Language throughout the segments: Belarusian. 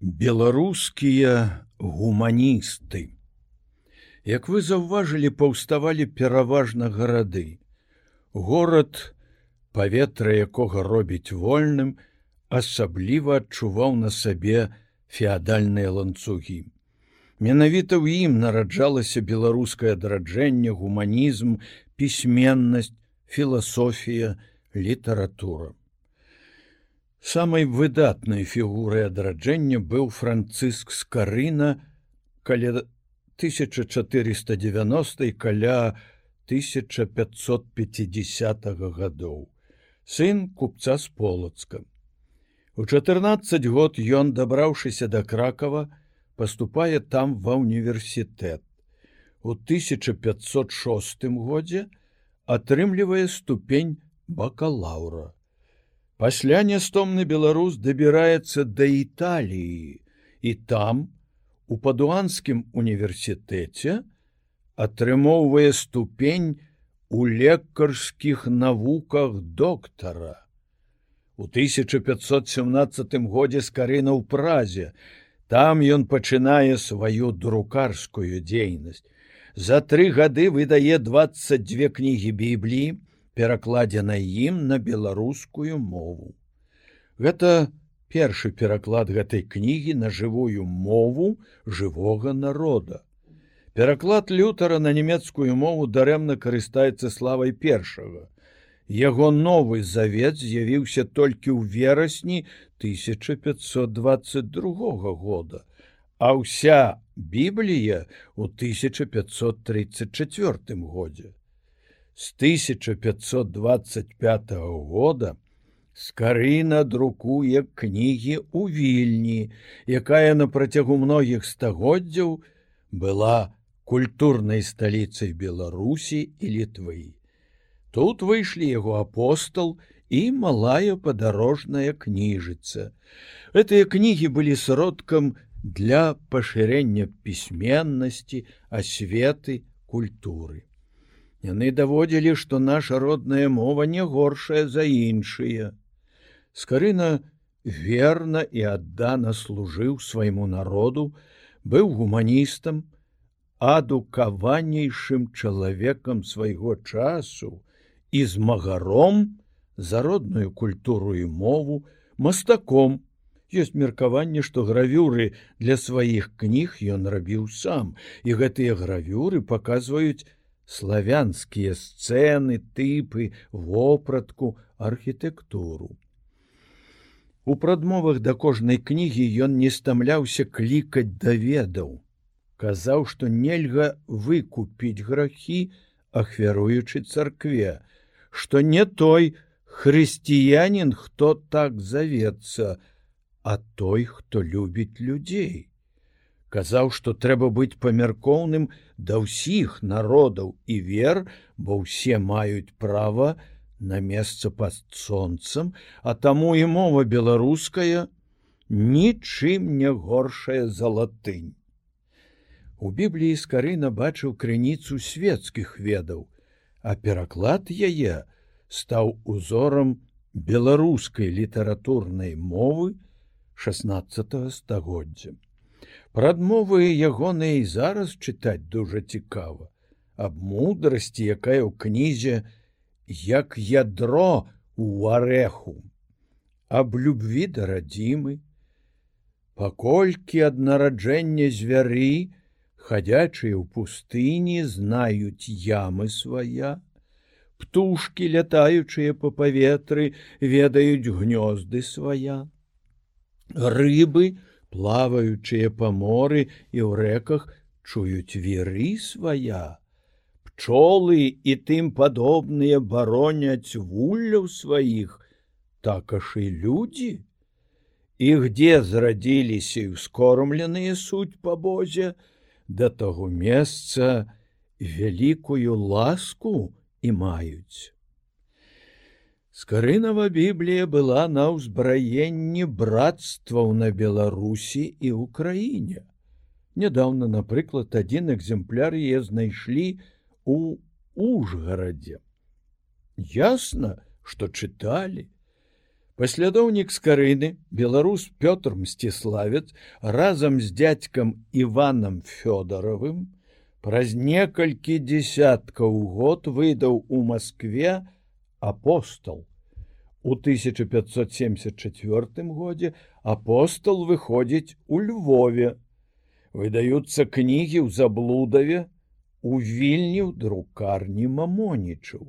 беларускія гуманісты. Як вы заўважылі паўставалі пераважна гарады. Горад паветра якога робіць вольным асабліва адчуваў на сабе феадальныя ланцугі. Менавіта ў ім нараджалася беларускае адраджэнне гуманізм пісьменнасць філасофія літаратура самай выдатнай фігурай адраджэння быў францыск з карына каля 1490 каля 1550 гадоў. Сын купца з полацка. У 14 год ён дабраўшыся да кракова поступае там ва універсітэт у 1506 годзе атрымлівае ступень бакалаўра Пасля нястомны беларус дабіраецца да Італіі і там у падуанскім універсітэце атрымоўвае ступень у лекарскіх навуках доктара. У 1517 годзе скарына ў празе, там ён пачынае сваю друкарскую дзейнасць. За тры гады выдае 22 кнігі бібліі, перакладзена ім на беларускую мову. Гэта першы пераклад гэтай кнігі на жывую мову жывога народа. Пераклад лютара на нямецкую мову дарэмна карыстаецца славай першага. Яго новы завет з'явіўся толькі ў верасні 1522 года, а ўся Біблія ў 1534 годзе з 1525 года скарына друкуе кнігі ў вільні, якая на працягу многіх стагоддзяў была культурнай сталіцай Беларусі і літвы. Тут выйшлі яго апостол і малая падарожная кніжыца. Гэтыя кнігі былі сродкам для пашырэння пісьменнасці, асветы, культуры. Яны даводзілі, што наша родная мова не горшая за іншыя. Скарына верна і аддана служыў свайму народу, быў гуманістам, адукаванейшым чалавекам свайго часу і змагаром за родную культуру і мову, мастаком. Ёсць меркаванне, што гравюры для сваіх кніг ён рабіў сам, і гэтыя гравюры паказваюць, славянскія сцэны, тыпы, вопратку, архітэктуру. У прадмовах да кожнай кнігі ён не стамляўся клікаць даведаў. Казаў, што нельга выкупіць грахі, ахвяруючы царкве, што не той хрысціянин, хто так завецца, а той, хто любіць людзей казаў, што трэба быць памяркоўным да ўсіх народаў і вер, бо ўсе маюць права на месца пад сонцам, а таму і мова беларуская нічым не горшая за латынь. У бібліі скарына бачыў крыніцу светскіх ведаў, а пераклад яе стаў узорам беларускай літаратурнай мовы 16 стагоддзя. Прадмовы ягоныя і зараз чытаць дужа цікава, аб мудрасці, якая ў кнізе як ядро у арэху, аб любві да радзімы, паколькі ад нараджэння звяры, хадзячыя ў пустыні знаюць ямы свая, птушки лятаючыя па паветры ведаюць гнёзды свая, рыбы, плаваючыя па моры і ў рэках чуюць веры свая. Пчолы і тым падобныя бароняць вулляў сваіх, такаш і людзі. І где зрадзіліся і ўскормленыя суть па бозе, да таго месца вялікую ласку і маюць. Скарынова Біблія была на ўзбраенні братстваў на Беларусі і ўкраіне. Нядаўна, напрыклад, адзін экземпляр яе знайшлі у Ужгарадзе. Ясна, што чыталі. Паслядоўнік скарыны беларус Пётр мсціславец разам з дядзькам Іванам Фёдаровым праз некалькі десяткаў год выдаў у Маскве апостол. У 1574 годзе апостол выходзіць у Львове. Выдаюцца кнігі ў заблудаве у вільні ў друкарні мамонічаў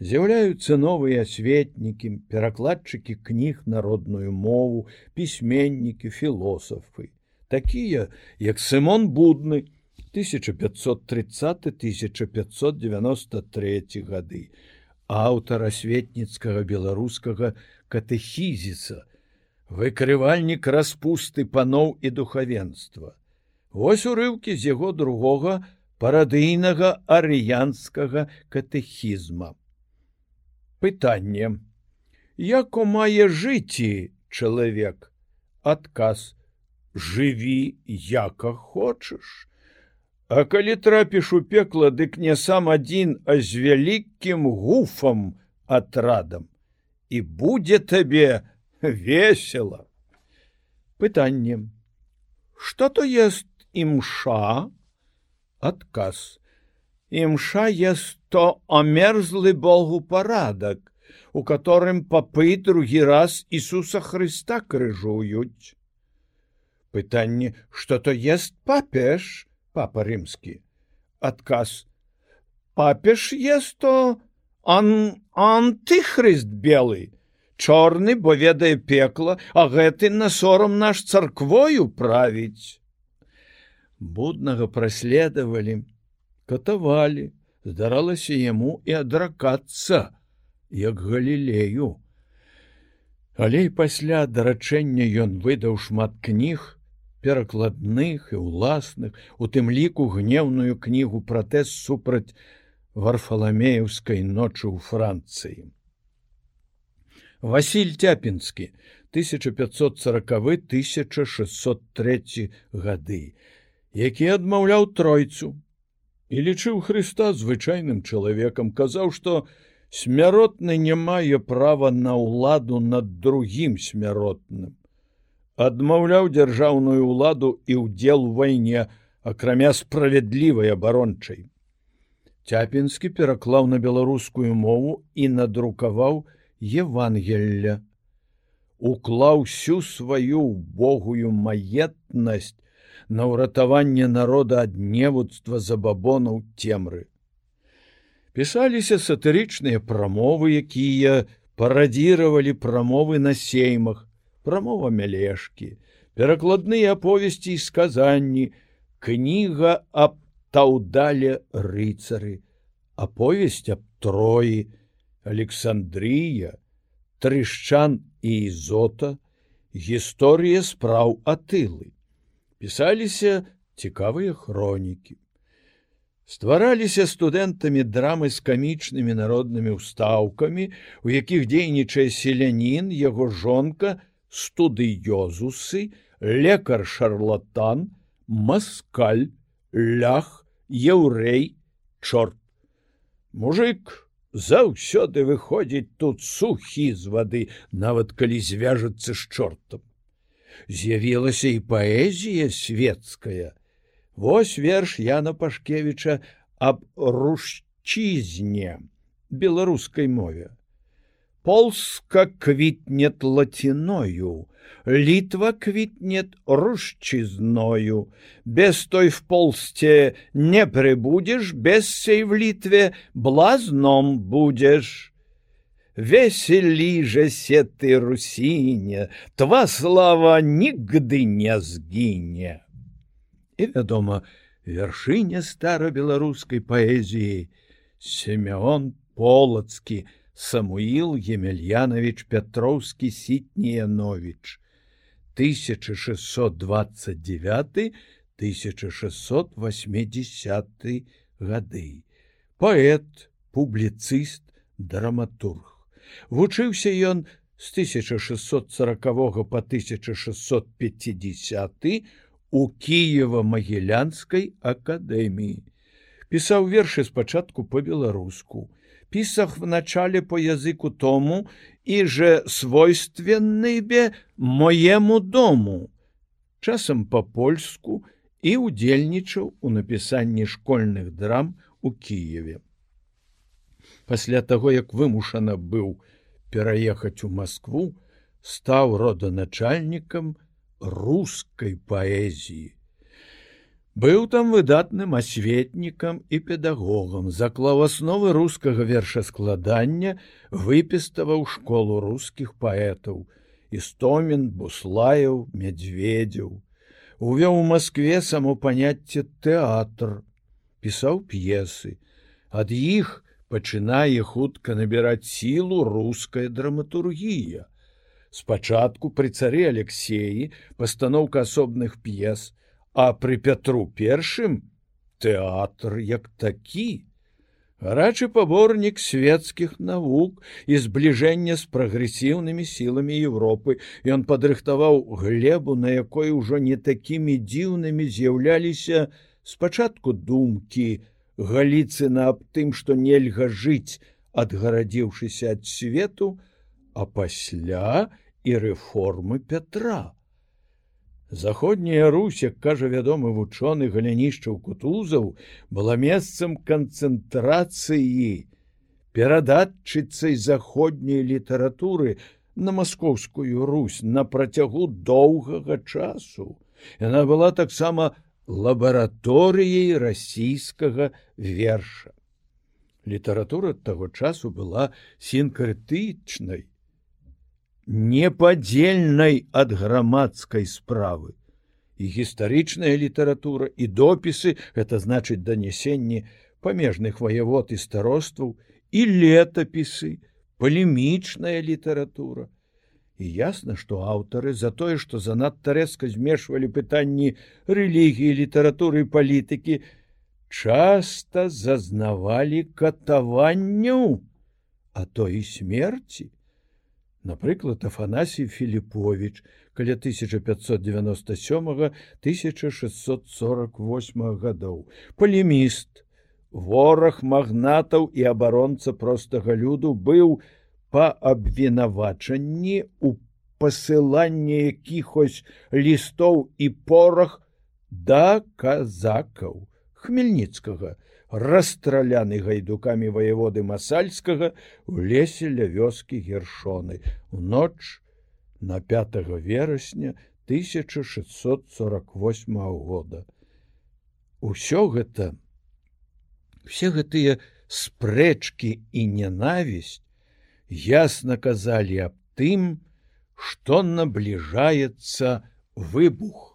з'яўляюцца новыя асветнікі, перакладчыкі кніг народную мову, пісьменнікі, філосафы, такія, як Сымон будны 1530-1593 гады, аўтар асветніцкага беларускага катэхізіса, выкрывальнік распусты паноў і духавенства. Вось урыўкі з яго другога парадыйнага арыянскага катэхізма. Пытанне. Як у мае жыцці чалавек? Адказ. Жыві яка хочаш А калі трапіш у пекла дык не сам адзін а з вялікім гуфам атрадам. І будзе табе весело пытанне. Что то ест імша адказ. Імша ест то омерзлы Богу парадак, у которым папы другі раз Ісуса Хрыста крыжуюць. Пытанне, што то ест папеш, папа рымскі. Адказ: Папеш ест то ан антыхрыст белы, чорны, бо ведае пекла, а гэты на сорам наш царквою правіць. Буднага праследавалі, катавалі, здаралася яму і адракацца, як галілею. Але пасля дарачэння ён выдаў шмат кніг, перакладных і ўласных, у тым ліку гнеўную кнігу пратэст супраць варфаламеўскай ночы ў Францыі. Васіль Тяпінскі 1540-1603 гады, які адмаўляў тройцу, і лічыў Хрыста звычайным чалавекам казаў што смяротны не мае права на ўладу над другім смяротным адмаўляў дзяржаўную ўладу і ўдзел у вайне акрамя справядлівай абарончай. Цяпінскі пераклаў на беларускую мову і надрукаваў евангелля уклаў всю сваю богую маетнасць на ўратаванне народа ад невуцтва забабонаў цемры. Пісаліся сатырычныя прамовы, якія парадзіравалі прамовы на сеймах, прамова мялешкі, перакладныя аповесці і сказанні, кніга аб таўдале рыцары, аповесць аб троі, Александрія, трышчан і ізота, гісторыя спраў атылы пісаліся цікавыя хронікі. Ствараліся студэнтамі драмы з камічнымі народнымі ўстаўкамі, у якіх дзейнічае селянін, яго жонка, студыёзусы, лекар шарлатан, маскаль, лях, еўрей, чорт. Мужик заўсёды выходзіць тут сухі з вады, нават калі звяжацца з чортам з'явілася і паэзія светская. Вось верш Яна Пашкевіча аб рушчізне беларускай мове. Полска квітнет лаціною, Літва квітнет рушчызною, без той в полсце не прыбудзеш, без сей в літве блазном будзеш весели же се ты русіне тва слава нігды не згіне і вядома вяршыня старабеларускай паэзіі семён полацкі самуил емельянович пятроўскі сітніянович 1629 1680 гады паэт публіцыст драматург. Вучыўся ён з 1640 по 1650 у Кіева-магілянскай акадэміі. Пісаў вершы спачатку па-беларуску, писах в начале по языку тому и же свойственный бе моему дому. Часам по-польску і удзельнічаў у напісанні школьных драм у Киеве. Пасля таго, як вымушана быў пераехаць у Москву, стаў роданачальнікам рускай паэзіі. Быў там выдатным асветнікам і педагогам, заклаў асновы рускага вершаскладання, выпіставаў школу рускіх паэтаў, істомін, буслаяў, мядзведзяў. Увёў у Маскве само паняцце тэатр, пісаў п'есы. Ад іх пачынае хутка набіраць сілу руская драматургія. Спачатку пры цары Алексеі пастаноўка асобных п'ес, а пры Пятру першым тэатр як такі. Гарачы паборнік светскіх навук і збліжэння з прагрэсіўнымі сіламі Европы, Ён падрыхтаваў глебу, на якой ужо не такімі дзіўнымі з'яўляліся спачатку думкі галіцына аб тым, што нельга жыць, адгарадзіўшыся ад свету, а пасля і рэформы Пятра. Заходняя Русь, як кажа вядомы вучоны галянішчаў кутузаў, была месцам канцэнтрацыі, перадатчыцай заходняй літаратуры на маскоўскую Русь на працягу доўгага часу. Яна была таксама лабараторыяй расійскага верша. Літаратура таго часу была сінкрытычнай, непадзельнай ад грамадскай справы. І гістарычная літаратура і допісы гэта значыць данясенні памежных ваявод і старостваў і летапісы, палемічная літаратура. І ясна, што аўтары за тое, што занадта рэзка змешвалі пытанні рэлігіі, літаратуры і палітыкі, часта зазнавалі катаванню, а то і смерці. Напрыклад, Афанасій Філіпович каля 1597-1648 гадоў. Палеміст, вораг магнатаў і абаронца простага люду быў па абвінавачанні у пасыланні якіхось лістоў і порах да казакаў хмельніцкага расстраляны гайдукамі ваяводы масальскага у лесе ля вёскі гершоны у ноч на 5 верасня 1648 года. Усё гэта все гэтыя спрэчкі і ненавісць ясна казалі аб тым што набліжаецца выбух